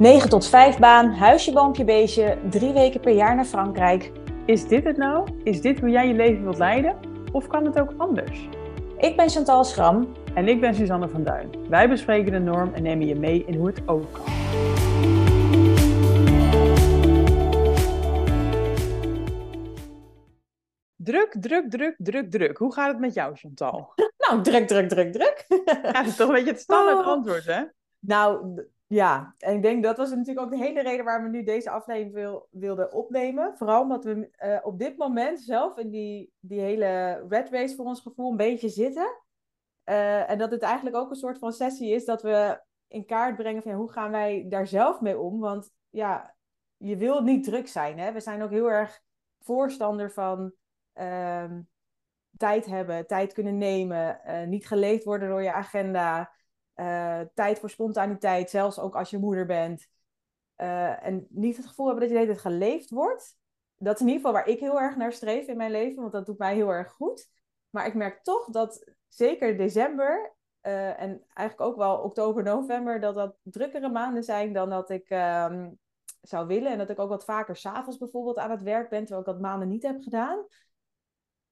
9 tot 5 baan, huisje, boompje, beestje, drie weken per jaar naar Frankrijk. Is dit het nou? Is dit hoe jij je leven wilt leiden? Of kan het ook anders? Ik ben Chantal Schram. En ik ben Suzanne van Duin. Wij bespreken de norm en nemen je mee in hoe het ook kan. Druk, druk, druk, druk, druk. Hoe gaat het met jou, Chantal? Nou, druk, druk, druk, druk. Ja, dat is toch een beetje het standaard Oh. antwoord, hè? Nou, ja. En ik denk dat was natuurlijk ook de hele reden waarom we nu deze aflevering wil, wilden opnemen. Vooral omdat we eh, op dit moment zelf in die, die hele red race voor ons gevoel een beetje zitten. Eh, en dat het eigenlijk ook een soort van sessie is dat we in kaart brengen van hoe gaan wij daar zelf mee om. Want ja, je wil niet druk zijn. Hè? We zijn ook heel erg voorstander van ehm, tijd hebben, tijd kunnen nemen, eh, niet geleefd worden door je agenda. Eh, tijd voor spontaniteit, zelfs ook als je moeder bent. Eh, en niet het gevoel hebben dat je de hele tijd geleefd wordt. Dat is in ieder geval waar ik heel erg naar streef in mijn leven, want dat doet mij heel erg goed. Maar ik merk toch dat zeker december eh, en eigenlijk ook wel oktober, november, dat dat drukkere maanden zijn dan dat ik ehm, zou willen. En dat ik ook wat vaker s'avonds bijvoorbeeld aan het werk ben, terwijl ik dat maanden niet heb gedaan.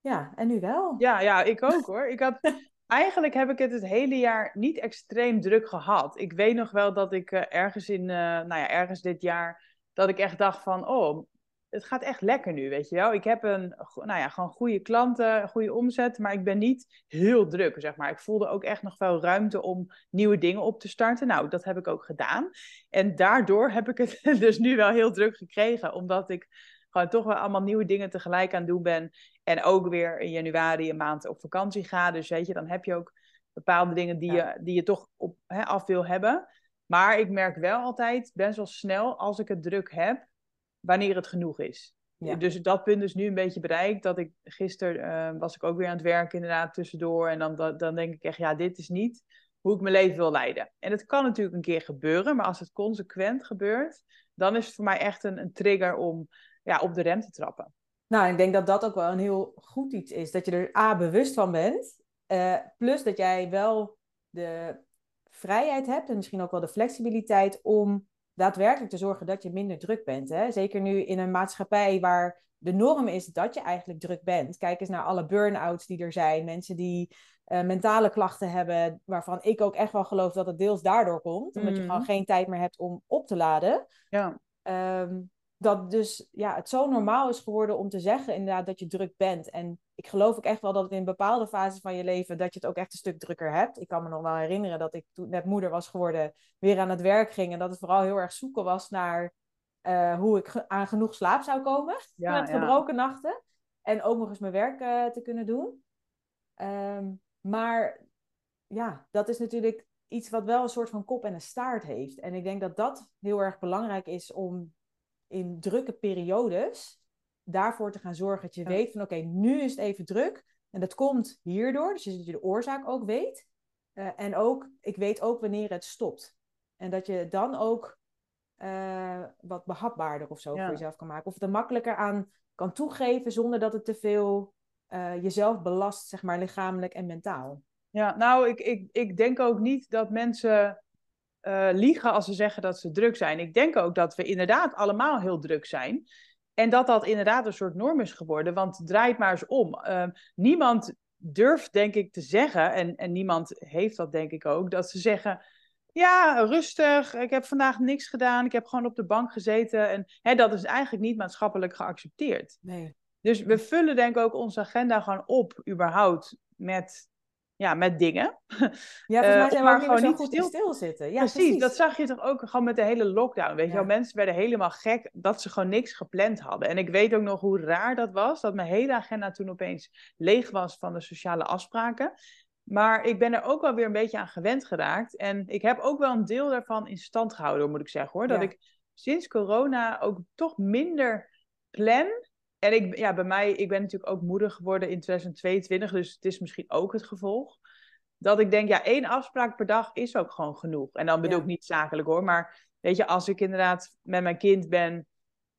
Ja, en nu wel. Ja, ja, ik ook hoor. Ik had, eigenlijk heb ik het het hele jaar niet extreem druk gehad. Ik weet nog wel dat ik eh, ergens in, eh, nou ja, ergens dit jaar, dat ik echt dacht van, oh, het gaat echt lekker nu, weet je wel. Ik heb een, nou ja, gewoon goede klanten, goede omzet, maar ik ben niet heel druk, zeg maar. Ik voelde ook echt nog wel ruimte om nieuwe dingen op te starten. Nou, dat heb ik ook gedaan. En daardoor heb ik het dus nu wel heel druk gekregen, omdat ik gewoon toch wel allemaal nieuwe dingen tegelijk aan het doen ben. En ook weer in januari een maand op vakantie ga. Dus weet je, dan heb je ook bepaalde dingen die, Ja. je, die je toch op, hè, af wil hebben. Maar ik merk wel altijd best wel snel als ik het druk heb, wanneer het genoeg is. Ja. Dus dat punt is nu een beetje bereikt. Dat ik gisteren eh, was ik ook weer aan het werken inderdaad tussendoor. En dan, dan, dan denk ik echt, ja, dit is niet hoe ik mijn leven wil leiden. En het kan natuurlijk een keer gebeuren. Maar als het consequent gebeurt, dan is het voor mij echt een, een trigger om ja, op de rem te trappen. Nou, ik denk dat dat ook wel een heel goed iets is. Dat je er A, bewust van bent. eh, plus dat jij wel de vrijheid hebt en misschien ook wel de flexibiliteit om daadwerkelijk te zorgen dat je minder druk bent. Hè? Zeker nu in een maatschappij waar de norm is dat je eigenlijk druk bent. Kijk eens naar alle burn-outs die er zijn. Mensen die eh, mentale klachten hebben, waarvan ik ook echt wel geloof dat het deels daardoor komt. Omdat je Mhm. gewoon geen tijd meer hebt om op te laden. Ja, Ehm, dat dus ja, het zo normaal is geworden om te zeggen inderdaad dat je druk bent. En ik geloof ook echt wel dat het in bepaalde fases van je leven dat je het ook echt een stuk drukker hebt. Ik kan me nog wel herinneren dat ik toen net moeder was geworden, weer aan het werk ging. En dat het vooral heel erg zoeken was naar eh, hoe ik aan genoeg slaap zou komen. Ja, met ja. gebroken nachten. En ook nog eens mijn werk eh, te kunnen doen. Ehm, maar ja, dat is natuurlijk iets wat wel een soort van kop en een staart heeft. En ik denk dat dat heel erg belangrijk is om in drukke periodes daarvoor te gaan zorgen dat je Ja. weet van oké, nu is het even druk. En dat komt hierdoor, dus dat je de oorzaak ook weet. Eh, en ook, ik weet ook wanneer het stopt. En dat je dan ook eh, wat behapbaarder of zo Ja. voor jezelf kan maken. Of het er makkelijker aan kan toegeven zonder dat het te veel eh, jezelf belast, zeg maar, lichamelijk en mentaal. Ja, nou, ik, ik, ik denk ook niet dat mensen eh, liegen als ze zeggen dat ze druk zijn. Ik denk ook dat we inderdaad allemaal heel druk zijn. En dat dat inderdaad een soort norm is geworden. Want draai het maar eens om. Eh, niemand durft, denk ik, te zeggen, en, en niemand heeft dat, denk ik ook, dat ze zeggen. Ja, rustig. Ik heb vandaag niks gedaan. Ik heb gewoon op de bank gezeten. En hè, dat is eigenlijk niet maatschappelijk geaccepteerd. Nee. Dus we vullen denk ik ook onze agenda gewoon op, überhaupt, met, ja, met dingen. Ja, volgens Eh, mij om zijn we maar gewoon niet goed stil- stilzitten. Ja, precies, dat zag je toch ook gewoon met de hele lockdown. Weet je wel, mensen werden helemaal gek dat ze gewoon niks gepland hadden. En ik weet ook nog hoe raar dat was, dat mijn hele agenda toen opeens leeg was van de sociale afspraken. Maar ik ben er ook wel weer een beetje aan gewend geraakt. En ik heb ook wel een deel daarvan in stand gehouden, moet ik zeggen hoor. Dat Ja. ik sinds corona ook toch minder plan. En ik, ja, bij mij, ik ben natuurlijk ook moeder geworden in 2022, dus het is misschien ook het gevolg. Dat ik denk, ja, één afspraak per dag is ook gewoon genoeg. En dan bedoel Ja. ik niet zakelijk hoor, maar weet je, als ik inderdaad met mijn kind ben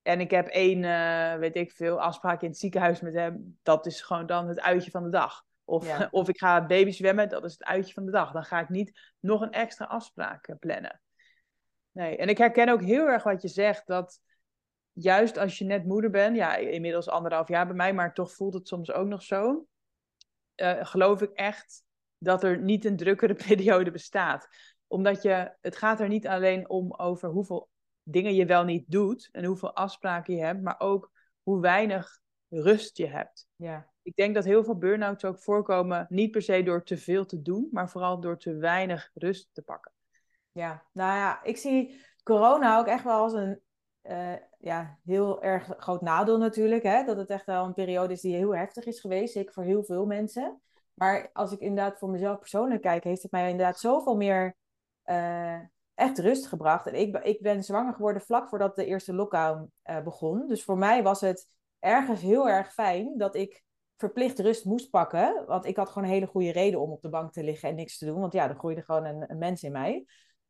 en ik heb één, eh, weet ik veel, afspraak in het ziekenhuis met hem, dat is gewoon dan het uitje van de dag. Of, Ja. of ik ga baby zwemmen, dat is het uitje van de dag. Dan ga ik niet nog een extra afspraak eh, plannen. Nee, en ik herken ook heel erg wat je zegt, dat juist als je net moeder bent, ja, inmiddels anderhalf jaar bij mij, maar toch voelt het soms ook nog zo, uh, geloof ik echt dat er niet een drukkere periode bestaat. Omdat je, het gaat er niet alleen om over hoeveel dingen je wel niet doet en hoeveel afspraken je hebt, maar ook hoe weinig rust je hebt. Ja. Ik denk dat heel veel burn-outs ook voorkomen, niet per se door te veel te doen, maar vooral door te weinig rust te pakken. Ja, nou ja, ik zie corona ook echt wel als een uh, ja, heel erg groot nadeel natuurlijk. Hè? Dat het echt wel een periode is die heel heftig is geweest, zeker voor heel veel mensen. Maar als ik inderdaad voor mezelf persoonlijk kijk, heeft het mij inderdaad zoveel meer uh, echt rust gebracht. En ik, ik ben zwanger geworden vlak voordat de eerste lockdown uh, begon. Dus voor mij was het ergens heel erg fijn dat ik verplicht rust moest pakken. Want ik had gewoon een hele goede reden om op de bank te liggen en niks te doen. Want ja, er groeide gewoon een, mens in mij.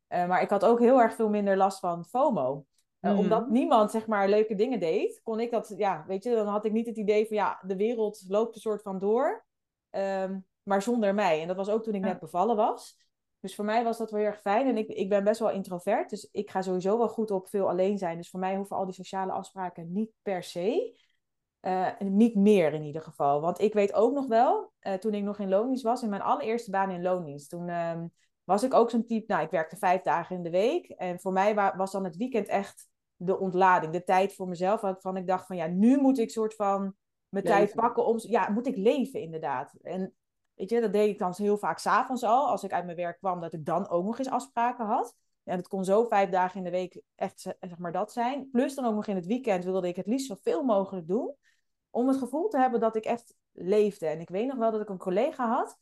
Maar ik had ook heel erg veel minder last van FOMO. Uh, Omdat niemand, zeg maar, leuke dingen deed, kon ik dat, ja, weet je, dan had ik niet het idee van, ja, de wereld loopt een soort van door, um, maar zonder mij. En dat was ook toen ik net bevallen was. Dus voor mij was dat wel heel erg fijn. En ik, ik ben best wel introvert, dus ik ga sowieso wel goed op veel alleen zijn. Dus voor mij hoeven al die sociale afspraken niet per se. Uh, niet meer in ieder geval. Want ik weet ook nog wel, uh, toen ik nog in loondienst was, in mijn allereerste baan in loondienst, toen um, was ik ook zo'n type, nou, ik werkte vijf dagen in de week. En voor mij was dan het weekend echt de ontlading, de tijd voor mezelf. Waarvan ik dacht van, ja, nu moet ik soort van mijn leven. tijd pakken om, ja, moet ik leven inderdaad. En weet je, dat deed ik dan heel vaak s'avonds al, als ik uit mijn werk kwam, dat ik dan ook nog eens afspraken had. En het kon zo vijf dagen in de week echt, zeg maar, dat zijn. Plus dan ook nog in het weekend wilde ik het liefst zoveel mogelijk doen. Om het gevoel te hebben dat ik echt leefde. En ik weet nog wel dat ik een collega had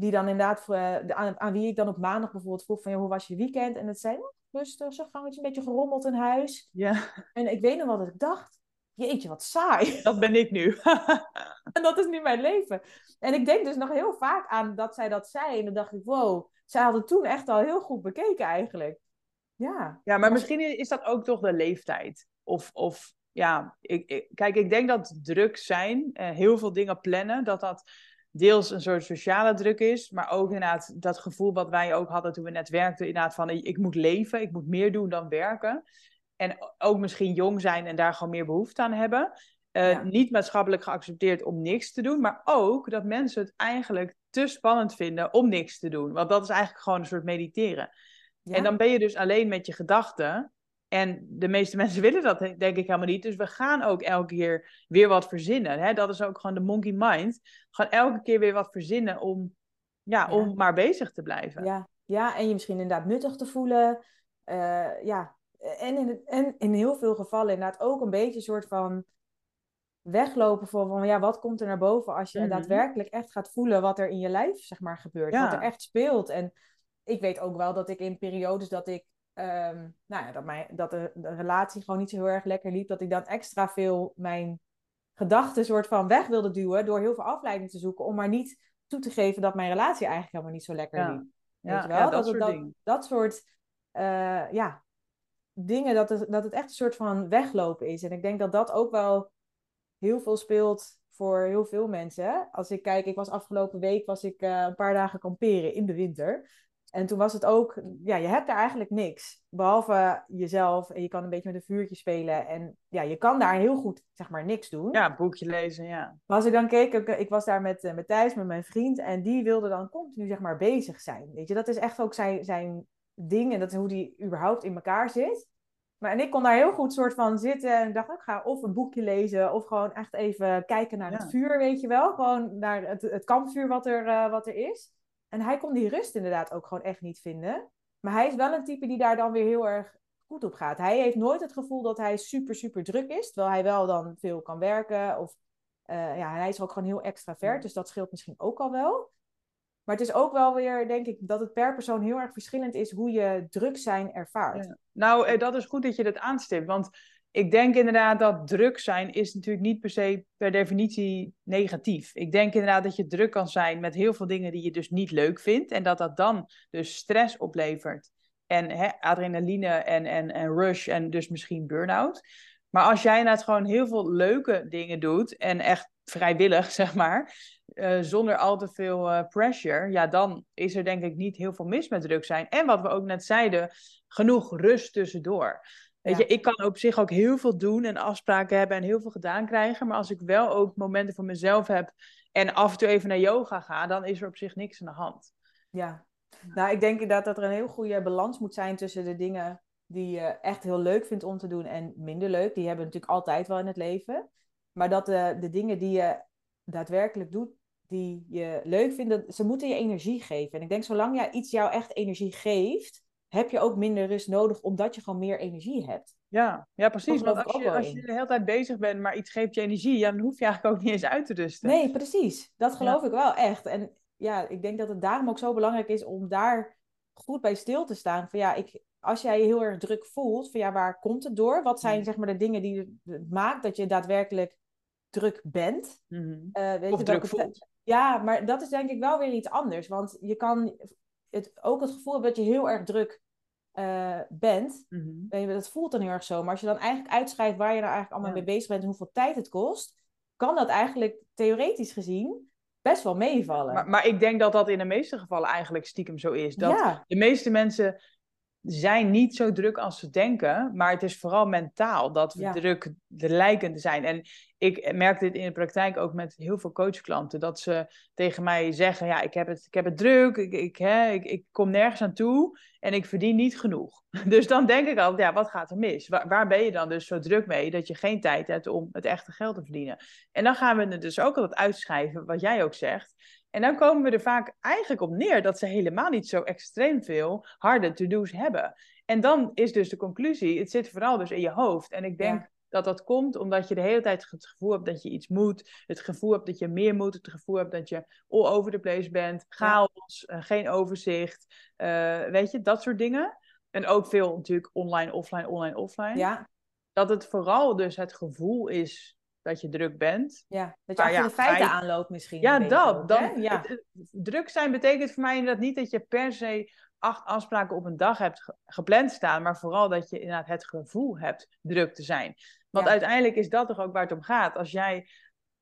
die dan inderdaad, uh, aan, aan, wie ik dan op maandag bijvoorbeeld vroeg van, hoe was je weekend? En het zei, oh, rustig, zo gangetje, een beetje gerommeld in huis. Ja. En ik weet nog wel dat ik dacht, jeetje, wat saai. Dat ben ik nu. en dat is nu mijn leven. En ik denk dus nog heel vaak aan dat zij dat zei. En dan dacht ik, wow, zij hadden toen echt al heel goed bekeken eigenlijk. Ja. Ja, maar misschien is dat ook toch de leeftijd. Of, of ja, ik, ik, kijk, ik denk dat druk zijn, uh, heel veel dingen plannen, dat dat deels een soort sociale druk is, maar ook inderdaad dat gevoel wat wij ook hadden toen we net werkten, inderdaad van ik moet leven, ik moet meer doen dan werken. En ook misschien jong zijn en daar gewoon meer behoefte aan hebben. Uh, Niet maatschappelijk geaccepteerd om niks te doen, maar ook dat mensen het eigenlijk te spannend vinden om niks te doen. Want dat is eigenlijk gewoon een soort mediteren. Ja. En dan ben je dus alleen met je gedachten. En de meeste mensen willen dat denk ik helemaal niet. Dus we gaan ook elke keer weer wat verzinnen. Hè? Dat is ook gewoon de monkey mind. Gaan elke keer weer wat verzinnen om, ja, ja. om maar bezig te blijven. Ja. ja, en je misschien inderdaad nuttig te voelen. Uh, ja, en in, het, en in heel veel gevallen inderdaad ook een beetje een soort van weglopen voor van ja, wat komt er naar boven als je mm -hmm. daadwerkelijk echt gaat voelen wat er in je lijf zeg maar gebeurt, ja. wat er echt speelt. En ik weet ook wel dat ik in periodes dat ik um, nou ja, dat, mijn, dat de, de, relatie gewoon niet zo heel erg lekker liep, dat ik dan extra veel mijn gedachten soort van weg wilde duwen door heel veel afleiding te zoeken, om maar niet toe te geven dat mijn relatie eigenlijk helemaal niet zo lekker ja. liep. Ja, Weet je wel? ja, dat, dat, soort dat, dingen. dat soort uh, ja, dingen, dat het, dat het echt een soort van weglopen is. En ik denk dat dat ook wel heel veel speelt voor heel veel mensen. Als ik kijk, ik was afgelopen week was ik uh, een paar dagen kamperen in de winter. En toen was het ook, ja, je hebt daar eigenlijk niks. Behalve jezelf en je kan een beetje met een vuurtje spelen. En ja, je kan daar heel goed, zeg maar, niks doen. Ja, boekje lezen, ja. Maar als ik dan keek, ik, ik was daar met, uh, met Thijs, met mijn vriend. En die wilde dan continu, zeg maar, bezig zijn. Weet je, dat is echt ook zijn, zijn ding. En dat is hoe die überhaupt in elkaar zit. Maar en ik kon daar heel goed soort van zitten. En ik dacht, ik ga of een boekje lezen. Of gewoon echt even kijken naar Ja. het vuur, weet je wel. Gewoon naar het, het kampvuur wat er, uh, wat er is. En hij kon die rust inderdaad ook gewoon echt niet vinden. Maar hij is wel een type die daar dan weer heel erg goed op gaat. Hij heeft nooit het gevoel dat hij super, super druk is. Terwijl hij wel dan veel kan werken. Of uh, ja, hij is ook gewoon heel extravert. Dus dat scheelt misschien ook al wel. Maar het is ook wel weer, denk ik, dat het per persoon heel erg verschillend is hoe je druk zijn ervaart. Ja. Nou, eh, dat is goed dat je dat aanstipt. Want ik denk inderdaad dat druk zijn is natuurlijk niet per se per definitie negatief. Ik denk inderdaad dat je druk kan zijn met heel veel dingen die je dus niet leuk vindt. En dat dat dan dus stress oplevert. En hè, adrenaline en, en, en rush en dus misschien burn-out. Maar als jij inderdaad gewoon heel veel leuke dingen doet en echt vrijwillig, zeg maar, uh, zonder al te veel uh, pressure, ja, dan is er denk ik niet heel veel mis met druk zijn. En wat we ook net zeiden, genoeg rust tussendoor. Weet je, ik kan op zich ook heel veel doen en afspraken hebben en heel veel gedaan krijgen. Maar als ik wel ook momenten voor mezelf heb en af en toe even naar yoga ga, dan is er op zich niks aan de hand. Ja, nou, ik denk inderdaad dat er een heel goede balans moet zijn tussen de dingen die je echt heel leuk vindt om te doen en minder leuk. Die hebben we natuurlijk altijd wel in het leven. Maar dat de, de dingen die je daadwerkelijk doet, die je leuk vindt, ze moeten je energie geven. En ik denk, zolang jij iets jou echt energie geeft, heb je ook minder rust nodig, omdat je gewoon meer energie hebt. Ja, ja precies. Want als je, als je de hele tijd bezig bent, maar iets geeft je energie, ja, dan hoef je eigenlijk ook niet eens uit te rusten. Nee, precies. Dat geloof ik wel echt. En ja, ik denk dat het daarom ook zo belangrijk is om daar goed bij stil te staan. Van ja, ik, als jij je heel erg druk voelt, van ja, waar komt het door? Wat zijn mm. zeg maar de dingen die het maakt dat je daadwerkelijk druk bent? Mm -hmm. weet of je, druk voelt. Ja, maar dat is denk ik wel weer iets anders. Want je kan het, ook het gevoel hebben dat je heel erg druk uh, bent. Mm -hmm. Dat voelt dan heel erg zo. Maar als je dan eigenlijk uitschrijft waar je nou eigenlijk allemaal mee bezig bent en hoeveel tijd het kost, kan dat eigenlijk theoretisch gezien best wel meevallen. Maar, maar ik denk dat dat in de meeste gevallen eigenlijk stiekem zo is. Dat de meeste mensen zijn niet zo druk als ze denken, maar het is vooral mentaal dat we druk de lijkende zijn. En ik merk dit in de praktijk ook met heel veel coachklanten, dat ze tegen mij zeggen, ja, ik heb het, ik heb het druk, ik, ik, hè, ik, ik kom nergens aan toe en ik verdien niet genoeg. Dus dan denk ik altijd, ja, wat gaat er mis? Waar, waar ben je dan dus zo druk mee dat je geen tijd hebt om het echte geld te verdienen? En dan gaan we het dus ook altijd uitschrijven, wat jij ook zegt. En dan komen we er vaak eigenlijk op neer dat ze helemaal niet zo extreem veel harde to-do's hebben. En dan is dus de conclusie, het zit vooral dus in je hoofd. En ik denk dat dat komt omdat je de hele tijd het gevoel hebt dat je iets moet. Het gevoel hebt dat je meer moet. Het gevoel hebt dat je all over the place bent. Chaos, uh, geen overzicht. Uh, weet je, dat soort dingen. En ook veel natuurlijk online, offline, online, offline. Ja. Dat het vooral dus het gevoel is dat je druk bent. Ja, dat je achter de feiten aanloopt misschien. Ja, dat. dan, ja. druk zijn betekent voor mij inderdaad niet dat je per se acht afspraken op een dag hebt gepland staan, maar vooral dat je inderdaad het gevoel hebt druk te zijn. Want uiteindelijk is dat toch ook waar het om gaat. Als jij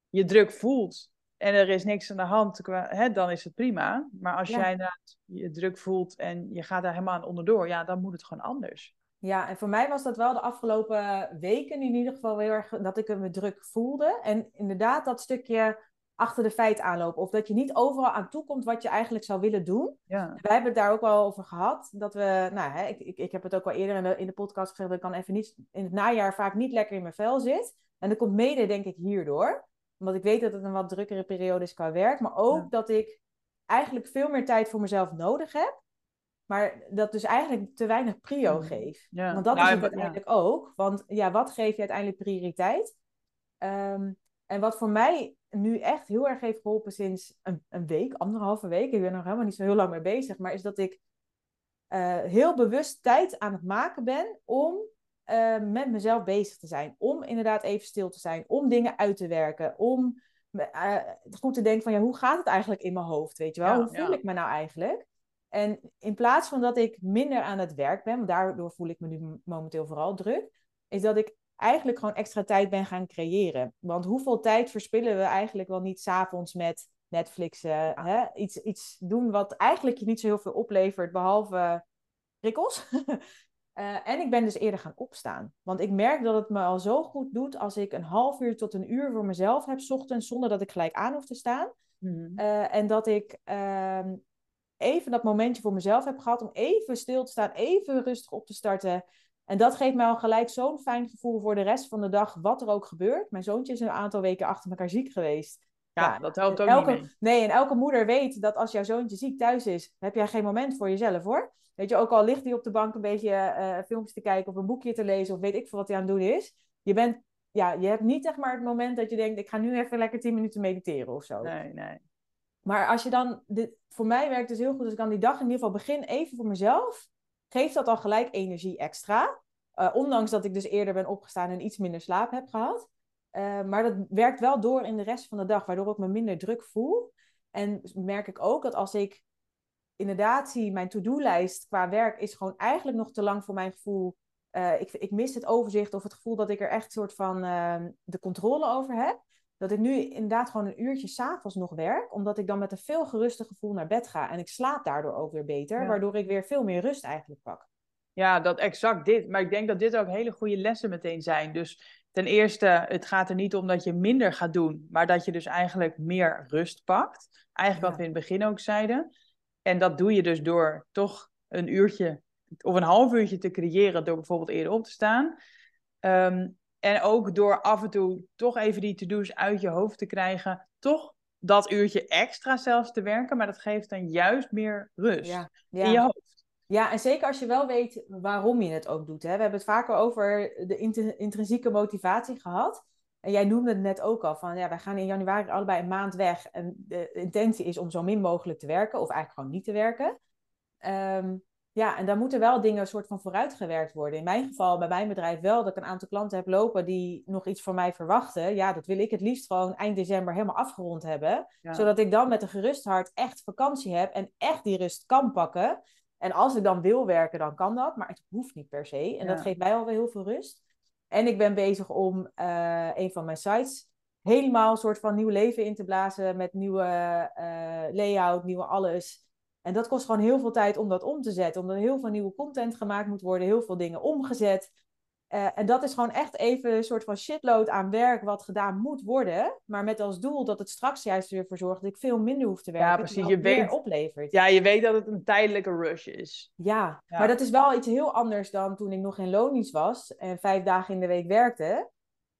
je druk voelt en er is niks aan de hand, hè, dan is het prima. Maar als jij inderdaad je druk voelt en je gaat daar helemaal aan onderdoor, ja, dan moet het gewoon anders. Ja, en voor mij was dat wel de afgelopen weken in ieder geval heel erg dat ik me druk voelde. En inderdaad dat stukje achter de feit aanlopen. Of dat je niet overal aan toe komt wat je eigenlijk zou willen doen. Ja. Wij hebben het daar ook wel over gehad. Dat we, nou, hè, ik, ik, ik heb het ook al eerder in de, in de podcast gezegd, dat ik kan even niet, in het najaar vaak niet lekker in mijn vel zit. En dat komt mede, denk ik, hierdoor. Omdat ik weet dat het een wat drukkere periode is qua werk. Maar ook dat ik eigenlijk veel meer tijd voor mezelf nodig heb. Maar dat dus eigenlijk te weinig prio hmm. geef. Ja. Want dat is het uiteindelijk ook. Want ja, wat geef je uiteindelijk prioriteit? Um, en wat voor mij nu echt heel erg heeft geholpen sinds een, een week, anderhalve week, ik ben nog helemaal niet zo heel lang mee bezig, maar is dat ik uh, heel bewust tijd aan het maken ben om uh, met mezelf bezig te zijn. Om inderdaad even stil te zijn, om dingen uit te werken, om uh, goed te denken van ja, hoe gaat het eigenlijk in mijn hoofd, weet je wel? hoe voel ik me nou eigenlijk? En in plaats van dat ik minder aan het werk ben, want daardoor voel ik me nu momenteel vooral druk, is dat ik eigenlijk gewoon extra tijd ben gaan creëren. Want hoeveel tijd verspillen we eigenlijk wel niet s'avonds met Netflix? hè? Iets, iets doen wat eigenlijk je niet zo heel veel oplevert, behalve prikkels. Uh, en ik ben dus eerder gaan opstaan. Want ik merk dat het me al zo goed doet als ik een half uur tot een uur voor mezelf heb, s ochtends, zonder dat ik gelijk aan hoef te staan. Mm. Uh, en dat ik uh, even dat momentje voor mezelf heb gehad om even stil te staan, even rustig op te starten. En dat geeft mij al gelijk zo'n fijn gevoel voor de rest van de dag, wat er ook gebeurt. Mijn zoontje is een aantal weken achter elkaar ziek geweest. Ja, dat helpt ook elke, niet mee. Nee, en elke moeder weet dat als jouw zoontje ziek thuis is, heb jij geen moment voor jezelf hoor. Weet je, ook al ligt hij op de bank een beetje uh, filmpjes te kijken of een boekje te lezen of weet ik veel wat hij aan het doen is. Je bent, ja, je hebt niet zeg maar het moment dat je denkt, ik ga nu even lekker 10 minuten mediteren of zo. Nee, nee. Maar als je dan, dit, voor mij werkt dus heel goed als ik aan die dag in ieder geval begin even voor mezelf, geeft dat al gelijk energie extra. Uh, ondanks dat ik dus eerder ben opgestaan en iets minder slaap heb gehad. Uh, maar dat werkt wel door in de rest van de dag, waardoor ik me minder druk voel. En merk ik ook dat als ik inderdaad zie, mijn to-do-lijst qua werk is gewoon eigenlijk nog te lang voor mijn gevoel. Uh, ik, ik mis het overzicht of het gevoel dat ik er echt soort van uh, de controle over heb. Dat ik nu inderdaad gewoon een uurtje s'avonds nog werk, omdat ik dan met een veel geruster gevoel naar bed ga. En ik slaap daardoor ook weer beter, waardoor ik weer veel meer rust eigenlijk pak. Ja, dat exact dit. Maar ik denk dat dit ook hele goede lessen meteen zijn. Dus ten eerste, het gaat er niet om dat je minder gaat doen, maar dat je dus eigenlijk meer rust pakt. Eigenlijk wat we in het begin ook zeiden. En dat doe je dus door toch een uurtje of een half uurtje te creëren door bijvoorbeeld eerder op te staan. Um, en ook door af en toe toch even die to-do's uit je hoofd te krijgen. Toch dat uurtje extra zelfs te werken. Maar dat geeft dan juist meer rust in je hoofd. Ja, en zeker als je wel weet waarom je het ook doet. Hè. We hebben het vaker over de intrinsieke motivatie gehad. En jij noemde het net ook al van, ja, wij gaan in januari allebei een maand weg. En de intentie is om zo min mogelijk te werken, of eigenlijk gewoon niet te werken. Um, ja, en dan moeten wel dingen een soort van vooruitgewerkt worden. In mijn geval, bij mijn bedrijf wel, dat ik een aantal klanten heb lopen die nog iets van mij verwachten. Ja, dat wil ik het liefst gewoon eind december helemaal afgerond hebben. Zodat ik dan met een gerust hart echt vakantie heb en echt die rust kan pakken. En als ik dan wil werken, dan kan dat. Maar het hoeft niet per se. En dat geeft mij alweer heel veel rust. En ik ben bezig om uh, een van mijn sites helemaal een soort van nieuw leven in te blazen. Met nieuwe uh, layout, nieuwe alles. En dat kost gewoon heel veel tijd om dat om te zetten. Omdat er heel veel nieuwe content gemaakt moet worden, heel veel dingen omgezet. Uh, en dat is gewoon echt even een soort van shitload aan werk wat gedaan moet worden. Maar met als doel dat het straks juist weer voor zorgt dat ik veel minder hoef te werken. Ja, precies. Je weet, oplevert. Ja, je weet dat het een tijdelijke rush is. Ja, ja, maar dat is wel iets heel anders dan toen ik nog in loondienst was en vijf dagen in de week werkte.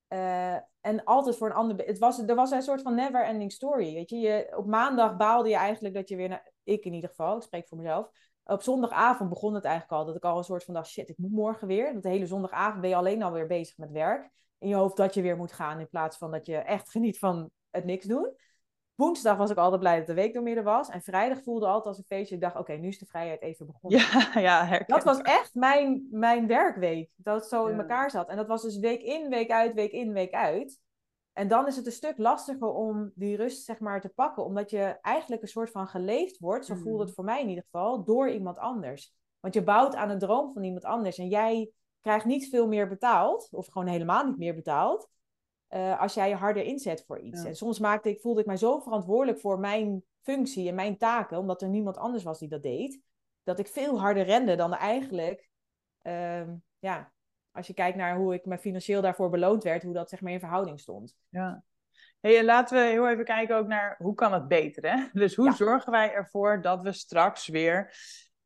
Uh, en altijd voor een ander. Het was, er was een soort van never ending story. Weet je? je, op maandag baalde je eigenlijk dat je weer naar. Ik in ieder geval, ik spreek voor mezelf. Op zondagavond begon het eigenlijk al. Dat ik al een soort van dacht: shit, ik moet morgen weer. Dat de hele zondagavond ben je alleen alweer bezig met werk. In je hoofd dat je weer moet gaan. In plaats van dat je echt geniet van het niks doen. Woensdag was ik altijd blij dat de week door midden was. En vrijdag voelde altijd als een feestje. Ik dacht, oké, nu is de vrijheid even begonnen. Ja, ja Dat was echt mijn, mijn werkweek. Dat het zo in elkaar zat. En dat was dus week in, week uit, week in, week uit. En dan is het een stuk lastiger om die rust zeg maar te pakken. Omdat je eigenlijk een soort van geleefd wordt. Zo voelde het mm. voor mij in ieder geval. Door iemand anders. Want je bouwt aan een droom van iemand anders. En jij krijgt niet veel meer betaald. Of gewoon helemaal niet meer betaald uh, als jij je harder inzet voor iets. En soms maakte ik, voelde ik mij zo verantwoordelijk voor mijn functie en mijn taken, omdat er niemand anders was die dat deed, dat ik veel harder rende dan eigenlijk, uh, ja, als je kijkt naar hoe ik me financieel daarvoor beloond werd, hoe dat zeg maar in verhouding stond. Ja. Hey, en laten we heel even kijken ook naar hoe kan het beter, hè? Dus hoe zorgen wij ervoor dat we straks weer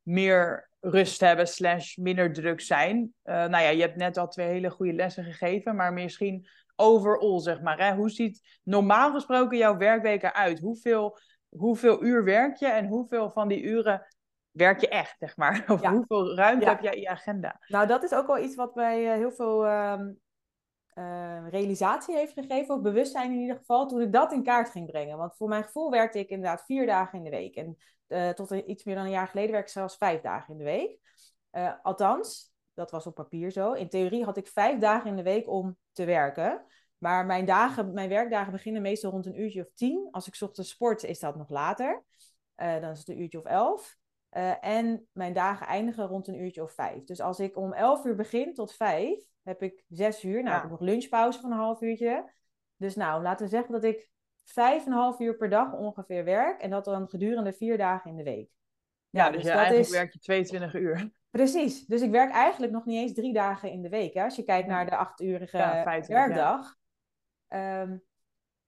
meer rust hebben slash minder druk zijn? Uh, nou ja, je hebt net al twee hele goede lessen gegeven, maar misschien overall, zeg maar. Hè? Hoe ziet normaal gesproken jouw werkweek eruit? Hoeveel, hoeveel uur werk je en hoeveel van die uren werk je echt, zeg maar? Of hoeveel ruimte heb jij in je agenda? Nou, dat is ook wel iets wat mij uh, heel veel uh, uh, realisatie heeft gegeven, of bewustzijn in ieder geval, toen ik dat in kaart ging brengen. Want voor mijn gevoel werkte ik inderdaad vier dagen in de week. En eh, tot iets meer dan een jaar geleden werkte ik zelfs vijf dagen in de week. althans, dat was op papier zo. In theorie had ik vijf dagen in de week om te werken. Maar mijn, dagen, mijn werkdagen beginnen meestal rond een uurtje of tien. Als ik ochtends sport, is dat nog later. Dan is het een uurtje of elf. Uh, en mijn dagen eindigen rond een uurtje of vijf. Dus als ik om elf uur begin tot vijf, heb ik zes uur. Nou, ja. ik heb nog lunchpauze van een half uurtje. Dus nou, laten we zeggen dat ik vijf en een half uur per dag ongeveer werk. En dat dan gedurende vier dagen in de week. Ja, dus, dus eigenlijk is... werk je 22 uur. Precies. Dus ik werk eigenlijk nog niet eens drie dagen in de week. Hè? Als je kijkt naar de achturige ja, werkdag. Ja. Um,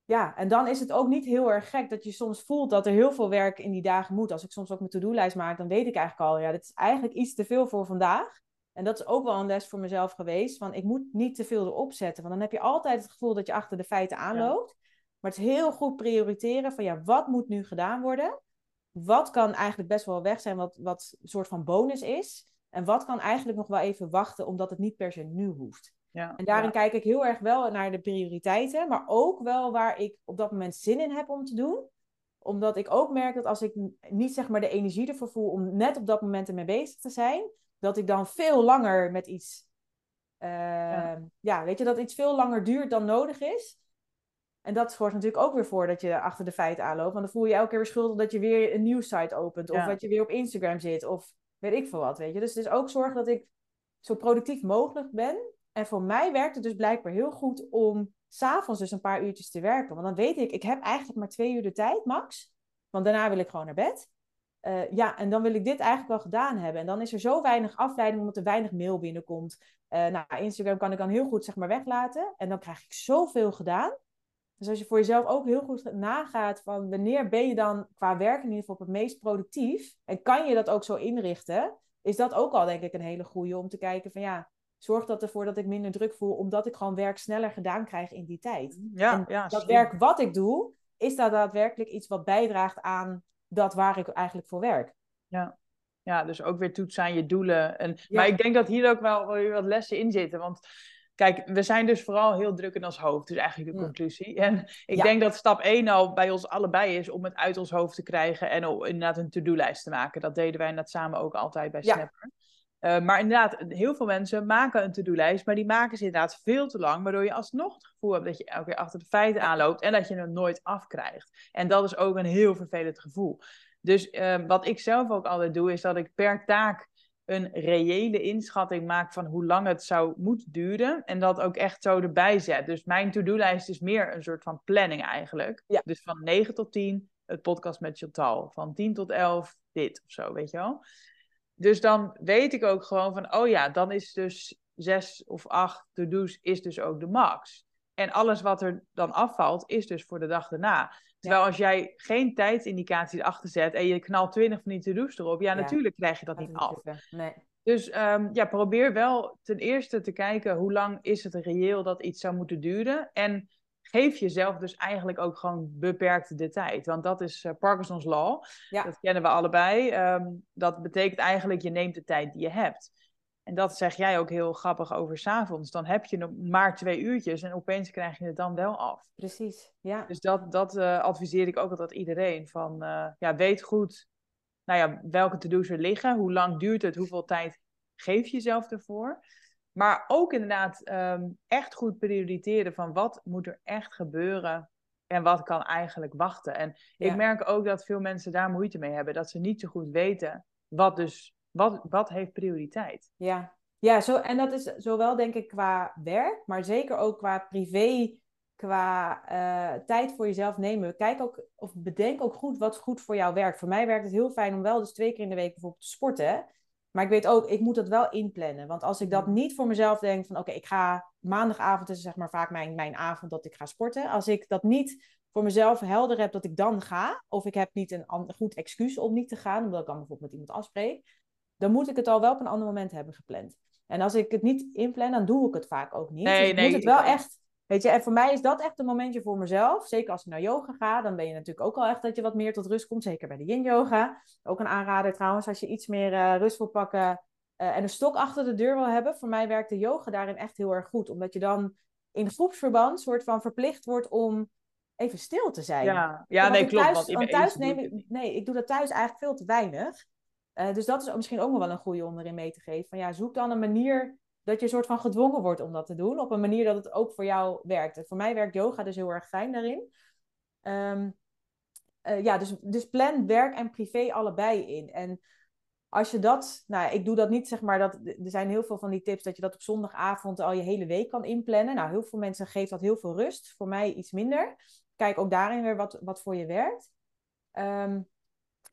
ja, en dan is het ook niet heel erg gek dat je soms voelt dat er heel veel werk in die dagen moet. Als ik soms ook mijn to-do-lijst maak, dan weet ik eigenlijk al, ja, dit is eigenlijk iets te veel voor vandaag. En dat is ook wel een les voor mezelf geweest, van ik moet niet te veel erop zetten. Want dan heb je altijd het gevoel dat je achter de feiten aanloopt. Maar het is heel goed prioriteren van, ja, wat moet nu gedaan worden? Wat kan eigenlijk best wel weg zijn, wat, wat een soort van bonus is? En wat kan eigenlijk nog wel even wachten, omdat het niet per se nu hoeft. Ja, en daarin kijk ik heel erg wel naar de prioriteiten, maar ook wel waar ik op dat moment zin in heb om te doen. Omdat ik ook merk dat als ik niet zeg maar de energie ervoor voel om net op dat moment ermee bezig te zijn, dat ik dan veel langer met iets, uh, ja. ja. weet je, dat iets veel langer duurt dan nodig is. En dat zorgt natuurlijk ook weer voor dat je achter de feiten aanloopt. Want dan voel je elke keer weer schuldig dat je weer een nieuw site opent. Of dat je weer op Instagram zit. Of weet ik veel wat, weet je. Dus het is ook zorgen dat ik zo productief mogelijk ben. En voor mij werkt het dus blijkbaar heel goed om s'avonds dus een paar uurtjes te werken. Want dan weet ik, ik heb eigenlijk maar twee uur de tijd, max. Want daarna wil ik gewoon naar bed. Uh, ja, en dan wil ik dit eigenlijk wel gedaan hebben. En dan is er zo weinig afleiding omdat er weinig mail binnenkomt. Uh, nou, Instagram kan ik dan heel goed zeg maar weglaten. En dan krijg ik zoveel gedaan. Dus als je voor jezelf ook heel goed nagaat van wanneer ben je dan qua werk in ieder geval op het meest productief. En kan je dat ook zo inrichten. Is dat ook al denk ik een hele goede om te kijken van ja, zorgt dat ervoor dat ik minder druk voel. Omdat ik gewoon werk sneller gedaan krijg in die tijd. Ja, en ja, dat werk wat ik doe, is dat daadwerkelijk iets wat bijdraagt aan dat waar ik eigenlijk voor werk. Ja, ja dus ook weer toetsen aan je doelen. En, Maar ik denk dat hier ook wel weer wat lessen in zitten. Want kijk, we zijn dus vooral heel druk in ons hoofd. Dus eigenlijk de conclusie. En ik denk dat stap 1 al bij ons allebei is om het uit ons hoofd te krijgen. En inderdaad een to-do-lijst te maken. Dat deden wij net samen ook altijd bij Snapper. Uh, maar inderdaad, heel veel mensen maken een to-do-lijst, maar die maken ze inderdaad veel te lang, waardoor je alsnog het gevoel hebt dat je elke keer achter de feiten aanloopt en dat je hem nooit afkrijgt. En dat is ook een heel vervelend gevoel. Dus uh, wat ik zelf ook altijd doe, is dat ik per taak een reële inschatting maak van hoe lang het zou moeten duren en dat ook echt zo erbij zet. Dus mijn to-do-lijst is meer een soort van planning eigenlijk. Ja. Dus van 9 tot 10 het podcast met Chantal, van 10 tot 11 dit of zo, weet je wel. Dus dan weet ik ook gewoon van, oh ja, dan is dus zes of acht to-do's is dus ook de max. En alles wat er dan afvalt, is dus voor de dag daarna. Terwijl als jij geen tijdsindicaties achter zet en je knalt twintig van die to-do's erop, ja, natuurlijk krijg je dat, niet af. Nee. Dus um, ja, probeer wel ten eerste te kijken hoe lang is het reëel dat iets zou moeten duren. En geef jezelf dus eigenlijk ook gewoon beperkt de tijd. Want dat is uh, Parkinson's Law. Ja. Dat kennen we allebei. Um, dat betekent eigenlijk, je neemt de tijd die je hebt. En dat zeg jij ook heel grappig over s'avonds. Dan heb je nog maar twee uurtjes en opeens krijg je het dan wel af. Precies, ja. Dus dat, dat uh, adviseer ik ook altijd iedereen. Van, uh, ja, weet goed nou ja, welke to-do's er liggen. Hoe lang duurt het? Hoeveel tijd geef je jezelf ervoor? Maar ook inderdaad um, echt goed prioriteren van wat moet er echt gebeuren en wat kan eigenlijk wachten. En ja. ik merk ook dat veel mensen daar moeite mee hebben. Dat ze niet zo goed weten wat dus, wat, wat heeft prioriteit. Ja, ja zo, en dat is zowel denk ik qua werk, maar zeker ook qua privé, qua uh, tijd voor jezelf nemen. Kijk ook, of bedenk ook goed wat goed voor jou werkt. Voor mij werkt het heel fijn om wel dus twee keer in de week bijvoorbeeld te sporten. Maar ik weet ook, ik moet dat wel inplannen. Want als ik dat niet voor mezelf denk van oké, okay, ik ga maandagavond is zeg maar vaak mijn, mijn avond dat ik ga sporten. Als ik dat niet voor mezelf helder heb dat ik dan ga, of ik heb niet een goed excuus om niet te gaan, omdat ik dan bijvoorbeeld met iemand afspreek, dan moet ik het al wel op een ander moment hebben gepland. En als ik het niet inplan, dan doe ik het vaak ook niet. Nee, dus ik nee, moet het wel echt Weet je, en voor mij is dat echt een momentje voor mezelf. Zeker als ik naar yoga ga, dan ben je natuurlijk ook al echt dat je wat meer tot rust komt. Zeker bij de yin yoga. Ook een aanrader trouwens, als je iets meer uh, rust wil pakken uh, en een stok achter de deur wil hebben. Voor mij werkt de yoga daarin echt heel erg goed. Omdat je dan in groepsverband soort van verplicht wordt om even stil te zijn. Ja, ja nee, klopt. Thuis, want thuis neem ik, nee, ik doe dat thuis eigenlijk veel te weinig. Uh, dus dat is misschien ook nog wel een goede om erin mee te geven. Van ja, zoek dan een manier dat je soort van gedwongen wordt om dat te doen. Op een manier dat het ook voor jou werkt. En voor mij werkt yoga dus heel erg fijn daarin. Um, uh, ja, dus, dus plan werk en privé allebei in. En als je dat, nou, ik doe dat niet, zeg maar, dat, er zijn heel veel van die tips dat je dat op zondagavond al je hele week kan inplannen. Nou, heel veel mensen geeft dat heel veel rust. Voor mij iets minder. Kijk ook daarin weer wat, wat voor je werkt. Um,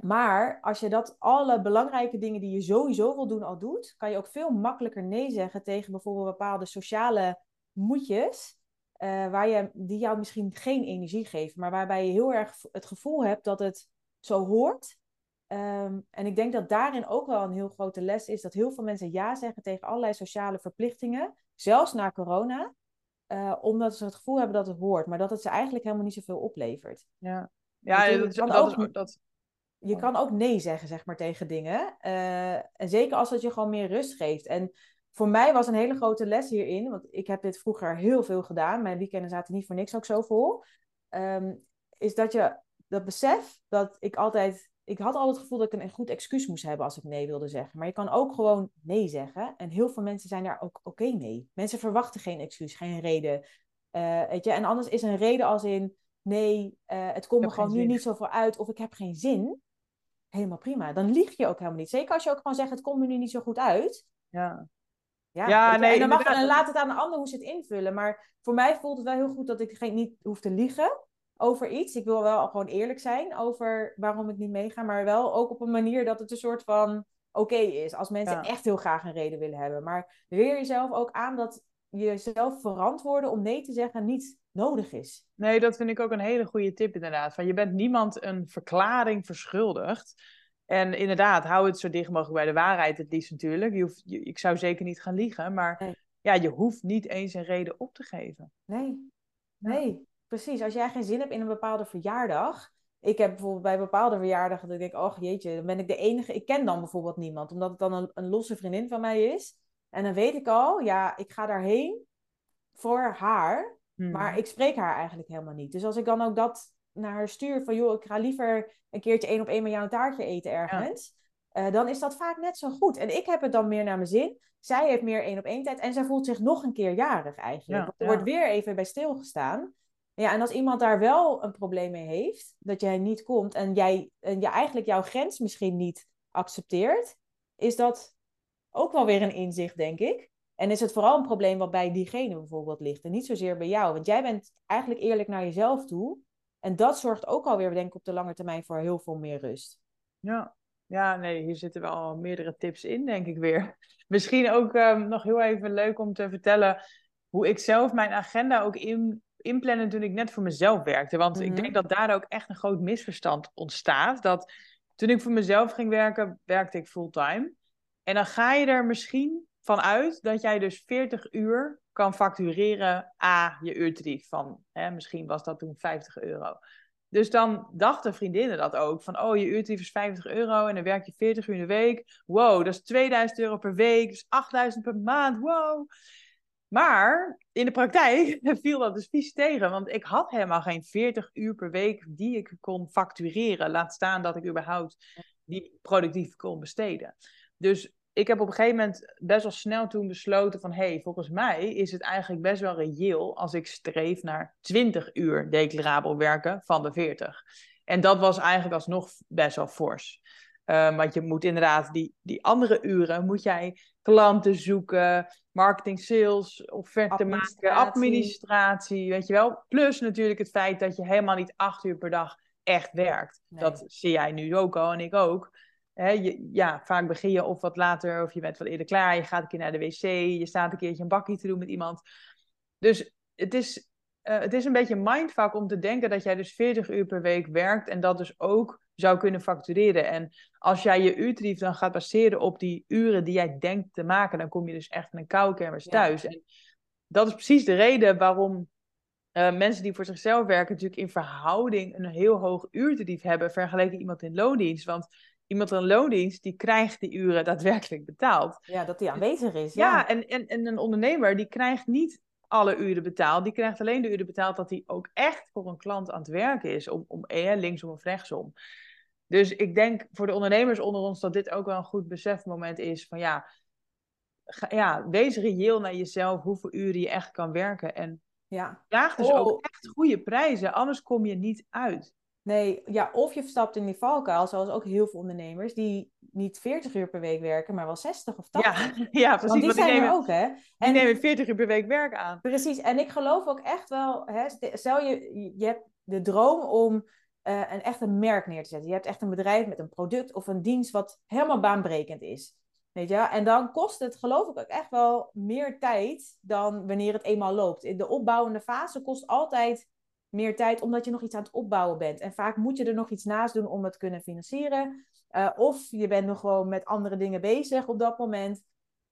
maar als je dat alle belangrijke dingen die je sowieso wil doen al doet, kan je ook veel makkelijker nee zeggen tegen bijvoorbeeld bepaalde sociale moedjes. Uh, waar je, die jou misschien geen energie geven, maar waarbij je heel erg het gevoel hebt dat het zo hoort. Um, en ik denk dat daarin ook wel een heel grote les is dat heel veel mensen ja zeggen tegen allerlei sociale verplichtingen, zelfs na corona, uh, omdat ze het gevoel hebben dat het hoort, maar dat het ze eigenlijk helemaal niet zoveel oplevert. Ja, ja dat, is, dat, ook, is, dat, je kan ook nee zeggen, zeg maar, tegen dingen. Uh, en zeker als het je gewoon meer rust geeft. En voor mij was een hele grote les hierin, want ik heb dit vroeger heel veel gedaan. Mijn weekenden zaten niet voor niks ook zo vol. Um, is dat je dat besef dat ik altijd. Ik had altijd het gevoel dat ik een goed excuus moest hebben als ik nee wilde zeggen. Maar je kan ook gewoon nee zeggen. En heel veel mensen zijn daar ook oké okay mee. Mensen verwachten geen excuus, geen reden. Uh, weet je? En anders is een reden als in nee, uh, het komt me gewoon nu niet zoveel uit of ik heb geen zin helemaal prima. Dan lieg je ook helemaal niet. Zeker als je ook gewoon zegt, het komt me nu niet zo goed uit. Ja. Ja, nee, en dan mag, laat het aan de ander hoe ze het invullen. Maar voor mij voelt het wel heel goed dat ik geen, niet hoef te liegen over iets. Ik wil wel gewoon eerlijk zijn over waarom ik niet meega. Maar wel ook op een manier dat het een soort van oké is. Als mensen Ja. echt heel graag een reden willen hebben. Maar leer jezelf ook aan dat jezelf verantwoorden om nee te zeggen niet nodig is. Nee, dat vind ik ook een hele goede tip inderdaad. Van je bent niemand een verklaring verschuldigd. En inderdaad, hou het zo dicht mogelijk bij de waarheid het liefst natuurlijk. Je hoeft, je- ik zou zeker niet gaan liegen, maar Nee. ja, je hoeft niet eens een reden op te geven. Nee, nee, precies. Als jij geen zin hebt in een bepaalde verjaardag. Ik heb bijvoorbeeld bij bepaalde verjaardagen dat ik denk, oh jeetje, dan ben ik de enige. Ik ken dan bijvoorbeeld niemand, omdat het dan een, een losse vriendin van mij is. En dan weet ik al, ja, ik ga daarheen voor haar, Maar ik spreek haar eigenlijk helemaal niet. Dus als ik dan ook dat naar haar stuur van, joh, ik ga liever een keertje één op één met jou een taartje eten ergens. eh, dan is dat vaak net zo goed. En ik heb het dan meer naar mijn zin. Zij heeft meer één op één tijd en zij voelt zich nog een keer jarig eigenlijk. Ja, er ja. wordt weer even bij stilgestaan. Ja, en als iemand daar wel een probleem mee heeft, dat jij niet komt en jij en je eigenlijk jouw grens misschien niet accepteert, is dat ook wel weer een inzicht, denk ik. En is het vooral een probleem wat bij diegene bijvoorbeeld ligt en niet zozeer bij jou. Want jij bent eigenlijk eerlijk naar jezelf toe. En dat zorgt ook alweer, denk ik, op de lange termijn voor heel veel meer rust. Ja. ja, nee, hier zitten wel meerdere tips in, denk ik weer. Misschien ook ehm, nog heel even leuk om te vertellen hoe ik zelf mijn agenda ook in, inplannen toen ik net voor mezelf werkte. Want ik Mhm. denk dat daar ook echt een groot misverstand ontstaat. Dat toen ik voor mezelf ging werken, werkte ik fulltime. En dan ga je er misschien van uit dat jij dus 40 uur kan factureren a je uurtarief van, hè, misschien was dat toen 50 euro. Dus dan dachten vriendinnen dat ook, van oh je uurtarief is 50 euro en dan werk je 40 uur in de week. Wow, dat is 2000 euro per week, dus 8000 per maand, wow. Maar in de praktijk viel dat dus vies tegen, want ik had helemaal geen 40 uur per week die ik kon factureren. Laat staan dat ik überhaupt die productief kon besteden. Dus ik heb op een gegeven moment best wel snel toen besloten van... hé, hey, volgens mij is het eigenlijk best wel reëel als ik streef naar 20 uur declarabel werken van de 40. En dat was eigenlijk alsnog best wel fors. Um, want je moet inderdaad die, die andere uren, moet jij klanten zoeken, marketing, sales, offerte maken, Administratie. administratie, weet je wel. Plus natuurlijk het feit dat je helemaal niet acht uur per dag echt werkt. Nee. Dat zie jij nu ook al en ik ook. Hè, je, ja, vaak begin je of wat later of je bent wat eerder klaar. Je gaat een keer naar de wc, je staat een keertje een bakkie te doen met iemand. Dus het is, uh, het is een beetje mindfuck om te denken dat jij dus 40 uur per week werkt en dat dus ook zou kunnen factureren. En als jij je uurtarief dan gaat baseren op die uren die jij denkt te maken, dan kom je dus echt in een Ja. thuis. En dat is precies de reden waarom uh, mensen die voor zichzelf werken natuurlijk in verhouding een heel hoog uurtarief hebben vergeleken iemand in loondienst. Want iemand in loondienst die krijgt die uren daadwerkelijk betaald. Ja, dat die aanwezig is. Ja, Ja, en, en, en een ondernemer die krijgt niet alle uren betaald. Die krijgt alleen de uren betaald dat hij ook echt voor een klant aan het werken is. Om, om eh, linksom of rechtsom. Dus ik denk voor de ondernemers onder ons dat dit ook wel een goed besefmoment is. Van ja, ga, ja wees reëel naar jezelf hoeveel uren je echt kan werken. En ja. vraag dus Oh. ook echt goede prijzen. Anders kom je niet uit. Nee, ja, of je stapt in die valkuil, zoals ook heel veel ondernemers, die niet 40 uur per week werken, maar wel 60 of 80. Ja, ja precies. Want die want zijn nemen, er ook, hè? die En- nemen 40 uur per week werk aan. Precies, en ik geloof ook echt wel, hè, st- stel je, je hebt de droom om eh, een echt een merk neer te zetten. Je hebt echt een bedrijf met een product of een dienst wat helemaal baanbrekend is. Weet je? En dan kost het, geloof ik, ook echt wel meer tijd dan wanneer het eenmaal loopt. In de opbouwende fase kost altijd meer tijd, omdat je nog iets aan het opbouwen bent. En vaak moet je er nog iets naast doen om het kunnen financieren. Eh, of je bent nog gewoon met andere dingen bezig op dat moment.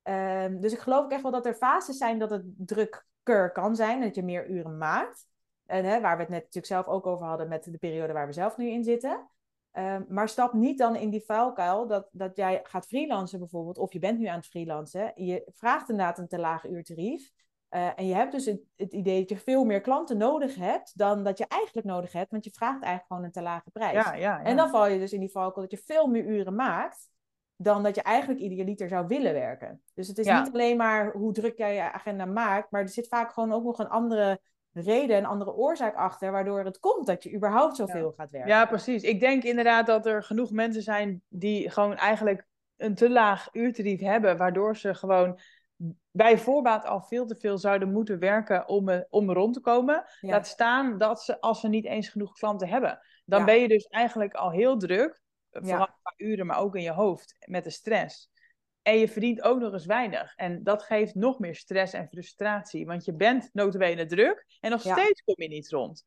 Ehm, dus ik geloof ook echt wel dat er fases zijn dat het drukker kan zijn. Dat je meer uren maakt. En, hè, waar we het net natuurlijk zelf ook over hadden met de periode waar we zelf nu in zitten. Ehm, maar stap niet dan in die vuilkuil dat, dat jij gaat freelancen bijvoorbeeld. Of je bent nu aan het freelancen. Je vraagt inderdaad een te laag uurtarief. Uh, en je hebt dus het, het, idee dat je veel meer klanten nodig hebt dan dat je eigenlijk nodig hebt. Want je vraagt eigenlijk gewoon een te lage prijs. Ja, ja, ja. En dan val je dus in die valkuil dat je veel meer uren maakt dan dat je eigenlijk idealiter zou willen werken. Dus het is niet alleen maar hoe druk jij je agenda maakt, maar er zit vaak gewoon ook nog een andere reden, een andere oorzaak achter, waardoor het komt dat je überhaupt zoveel gaat werken. Ja, precies. Ik denk inderdaad dat er genoeg mensen zijn die gewoon eigenlijk een te laag uurtarief hebben, waardoor ze gewoon bij voorbaat al veel te veel zouden moeten werken om, eh, om rond te komen. Laat staan dat ze, als ze niet eens genoeg klanten hebben. Dan ben je dus eigenlijk al heel druk, vooral qua uren, maar ook in je hoofd, met de stress. En je verdient ook nog eens weinig. En dat geeft nog meer stress en frustratie. Want je bent notabene druk en nog steeds kom je niet rond.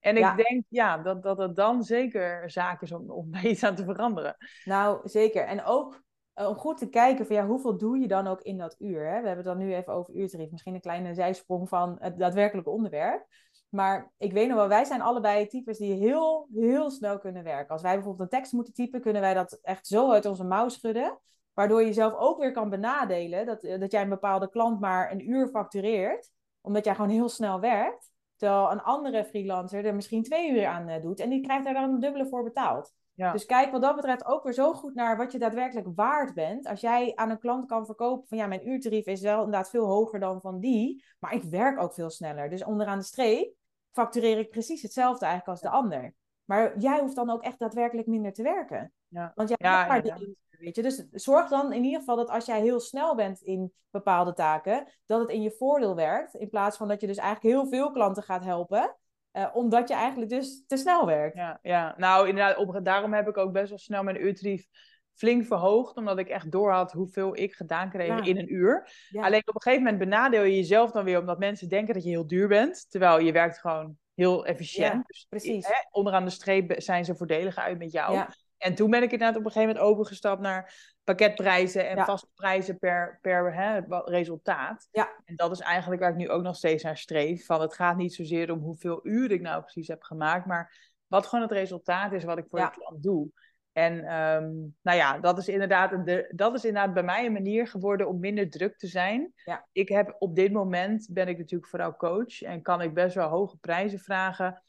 En ik denk ja, dat, dat het dan zeker zaak is om, om daar iets aan te veranderen. Nou, zeker. En ook eh, om goed te kijken van ja, hoeveel doe je dan ook in dat uur? Hè? We hebben het dan nu even over uurtarief. Misschien een kleine zijsprong van het daadwerkelijke onderwerp. Maar ik weet nog wel, wij zijn allebei types die heel, heel snel kunnen werken. Als wij bijvoorbeeld een tekst moeten typen, kunnen wij dat echt zo uit onze mouw schudden. Waardoor je jezelf ook weer kan benadelen dat, eh, dat jij een bepaalde klant maar een uur factureert. Omdat jij gewoon heel snel werkt. Terwijl een andere freelancer er misschien twee uur aan eh, doet. En die krijgt daar dan een dubbele voor betaald. Ja. Dus kijk wat dat betreft ook weer zo goed naar wat je daadwerkelijk waard bent. Als jij aan een klant kan verkopen van ja, mijn uurtarief is wel inderdaad veel hoger dan van die. Maar ik werk ook veel sneller. Dus onderaan de streep factureer ik precies hetzelfde eigenlijk als de ander. Maar jij hoeft dan ook echt daadwerkelijk minder te werken. Ja. Want jij ja, maar ja, weet je. Dus zorg dan in ieder geval dat als jij heel snel bent in bepaalde taken, dat het in je voordeel werkt. In plaats van dat je dus eigenlijk heel veel klanten gaat helpen. Uh, omdat je eigenlijk dus te snel werkt. Ja, ja. nou inderdaad, op, daarom heb ik ook best wel snel mijn uurtarief flink verhoogd. Omdat ik echt doorhad hoeveel ik gedaan kreeg in een uur. Alleen op een gegeven moment benadeel je jezelf dan weer omdat mensen denken dat je heel duur bent. Terwijl je werkt gewoon heel efficiënt. dus, precies. Hè, onderaan de streep zijn ze voordeliger uit met jou. En toen ben ik inderdaad op een gegeven moment overgestapt naar pakketprijzen en vaste prijzen per, per hè, resultaat. Ja. En dat is eigenlijk waar ik nu ook nog steeds naar streef. Van het gaat niet zozeer om hoeveel uren ik nou precies heb gemaakt, maar wat gewoon het resultaat is wat ik voor de klant doe. En ehm, nou ja, dat is, inderdaad een, dat is inderdaad bij mij een manier geworden om minder druk te zijn. Ja. Ik heb op dit moment ben ik natuurlijk vooral coach en kan ik best wel hoge prijzen vragen,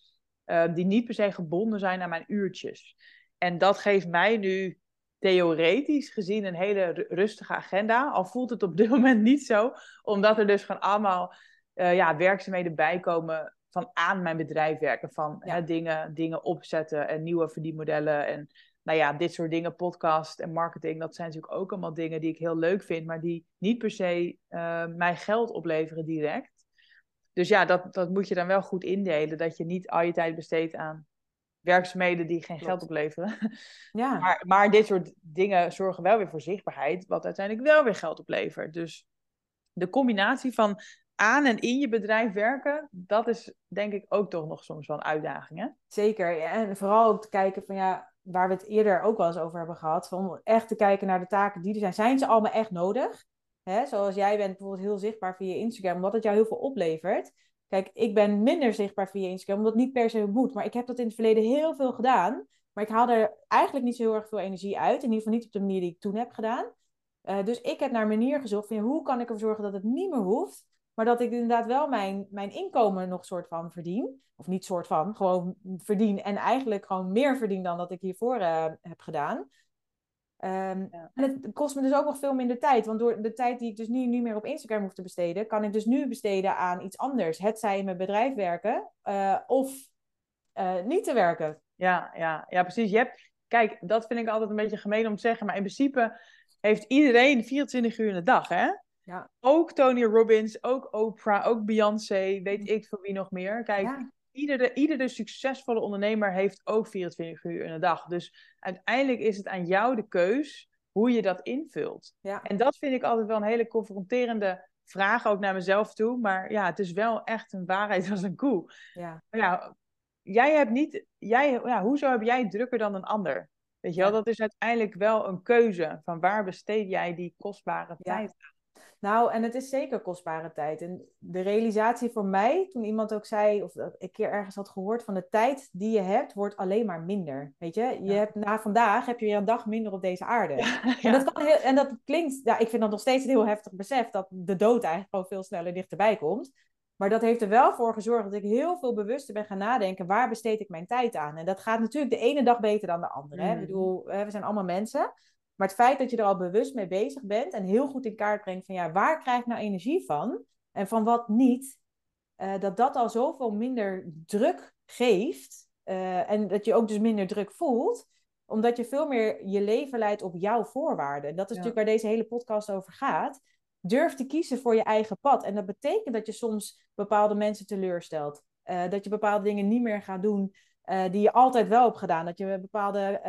uh, die niet per se gebonden zijn aan mijn uurtjes. En dat geeft mij nu theoretisch gezien een hele rustige agenda. Al voelt het op dit moment niet zo, omdat er dus gewoon allemaal uh, ja, werkzaamheden bijkomen van aan mijn bedrijf werken. Van hè, dingen, dingen opzetten en nieuwe verdienmodellen. En nou ja, dit soort dingen, podcast en marketing, dat zijn natuurlijk ook allemaal dingen die ik heel leuk vind, maar die niet per se uh, mij geld opleveren direct. Dus ja, dat, dat moet je dan wel goed indelen, dat je niet al je tijd besteedt aan werkzaamheden die geen geld opleveren. Ja. Maar, maar dit soort dingen zorgen wel weer voor zichtbaarheid, wat uiteindelijk wel weer geld oplevert. Dus de combinatie van aan en in je bedrijf werken, dat is denk ik ook toch nog soms wel een uitdaging. Hè? Zeker. En vooral ook te kijken van ja, waar we het eerder ook wel eens over hebben gehad, van echt te kijken naar de taken die er zijn. Zijn ze allemaal echt nodig? Hè? Zoals jij bent bijvoorbeeld heel zichtbaar via Instagram, omdat het jou heel veel oplevert. Kijk, ik ben minder zichtbaar via Instagram, omdat niet per se moet. Maar ik heb dat in het verleden heel veel gedaan. Maar ik haal er eigenlijk niet zo heel erg veel energie uit. In ieder geval niet op de manier die ik toen heb gedaan. Uh, dus ik heb naar een manier gezocht van hoe kan ik ervoor zorgen dat het niet meer hoeft. Maar dat ik inderdaad wel mijn, mijn inkomen nog soort van verdien. Of niet soort van, gewoon verdien. En eigenlijk gewoon meer verdien dan dat ik hiervoor uh, heb gedaan. Um, En het kost me dus ook nog veel minder tijd. Want door de tijd die ik dus nu niet meer op Instagram hoef te besteden, kan ik dus nu besteden aan iets anders. Het zij in mijn bedrijf werken uh, of uh, niet te werken. Ja, ja, ja, precies. Je hebt, kijk, dat vind ik altijd een beetje gemeen om te zeggen. Maar in principe heeft iedereen 24 uur in de dag, hè? Ja. Ook Tony Robbins, ook Oprah, ook Beyoncé, weet ik voor wie nog meer. Kijk, ja iedere, iedere succesvolle ondernemer heeft ook 24 uur in de dag. Dus uiteindelijk is het aan jou de keus hoe je dat invult. Ja. En dat vind ik altijd wel een hele confronterende vraag, ook naar mezelf toe. Maar ja, het is wel echt een waarheid als een koe. Ja. Maar ja, jij hebt niet, jij, ja, hoezo heb jij drukker dan een ander? Weet je wel, dat is uiteindelijk wel een keuze van waar besteed jij die kostbare tijd aan. Nou, en het is zeker kostbare tijd. En de realisatie voor mij, toen iemand ook zei, of dat ik keer ergens had gehoord, van de tijd die je hebt, wordt alleen maar minder. Weet je, je hebt na vandaag heb je weer een dag minder op deze aarde. En, dat kan heel, en dat klinkt, ja, ik vind dat nog steeds een heel heftig besef dat de dood eigenlijk gewoon veel sneller dichterbij komt. Maar dat heeft er wel voor gezorgd dat ik heel veel bewuster ben gaan nadenken, waar besteed ik mijn tijd aan? En dat gaat natuurlijk de ene dag beter dan de andere. Hè? Ik mm. bedoel, we zijn allemaal mensen. Maar het feit dat je er al bewust mee bezig bent en heel goed in kaart brengt van ja, waar krijg ik nou energie van en van wat niet, uh, dat dat al zoveel minder druk geeft uh, en dat je ook dus minder druk voelt, omdat je veel meer je leven leidt op jouw voorwaarden. Dat is natuurlijk waar deze hele podcast over gaat. durf te kiezen voor je eigen pad. En dat betekent dat je soms bepaalde mensen teleurstelt. Uh, dat je bepaalde dingen niet meer gaat doen uh, die je altijd wel hebt gedaan. Dat je bepaalde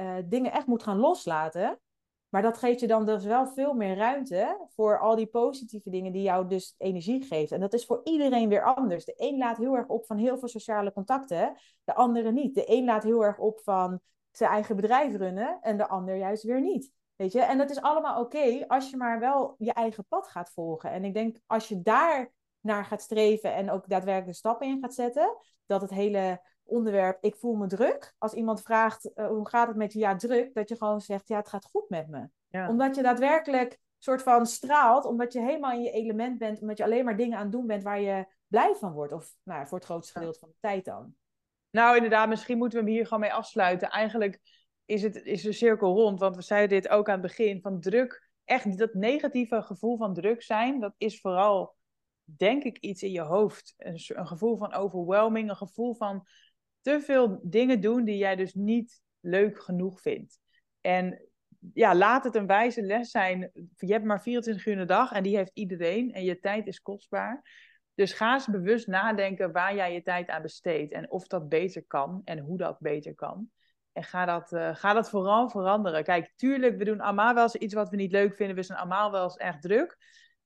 uh, dingen echt moet gaan loslaten. Maar dat geeft je dan dus wel veel meer ruimte voor al die positieve dingen die jou dus energie geeft. En dat is voor iedereen weer anders. De een laat heel erg op van heel veel sociale contacten, de andere niet. De een laat heel erg op van zijn eigen bedrijf runnen en de ander juist weer niet. Weet je? En dat is allemaal oké als je maar wel je eigen pad gaat volgen. En ik denk als je daar naar gaat streven en ook daadwerkelijk stappen in gaat zetten, dat het hele onderwerp ik voel me druk. Als iemand vraagt uh, hoe gaat het met je, ja druk, dat je gewoon zegt ja het gaat goed met me. Omdat je daadwerkelijk soort van straalt, omdat je helemaal in je element bent, omdat je alleen maar dingen aan het doen bent waar je blij van wordt. Of nou, voor het grootste gedeelte van de tijd dan. Nou inderdaad, misschien moeten we hem hier gewoon mee afsluiten. Eigenlijk is, het, is de cirkel rond, want we zeiden dit ook aan het begin, van druk, echt dat negatieve gevoel van druk zijn, dat is vooral denk ik iets in je hoofd. Een, een gevoel van overwhelming, een gevoel van te veel dingen doen die jij dus niet leuk genoeg vindt. En ja, laat het een wijze les zijn. Je hebt maar 24 uur in de dag en die heeft iedereen en je tijd is kostbaar. Dus ga eens bewust nadenken waar jij je tijd aan besteedt en of dat beter kan en hoe dat beter kan. En ga dat, uh, ga dat vooral veranderen. Kijk, tuurlijk, we doen allemaal wel eens iets wat we niet leuk vinden. We zijn allemaal wel eens erg druk.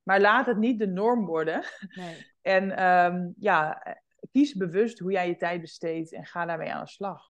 Maar laat het niet de norm worden. Nee. En um, ja, kies bewust hoe jij je tijd besteedt en ga daarmee aan de slag.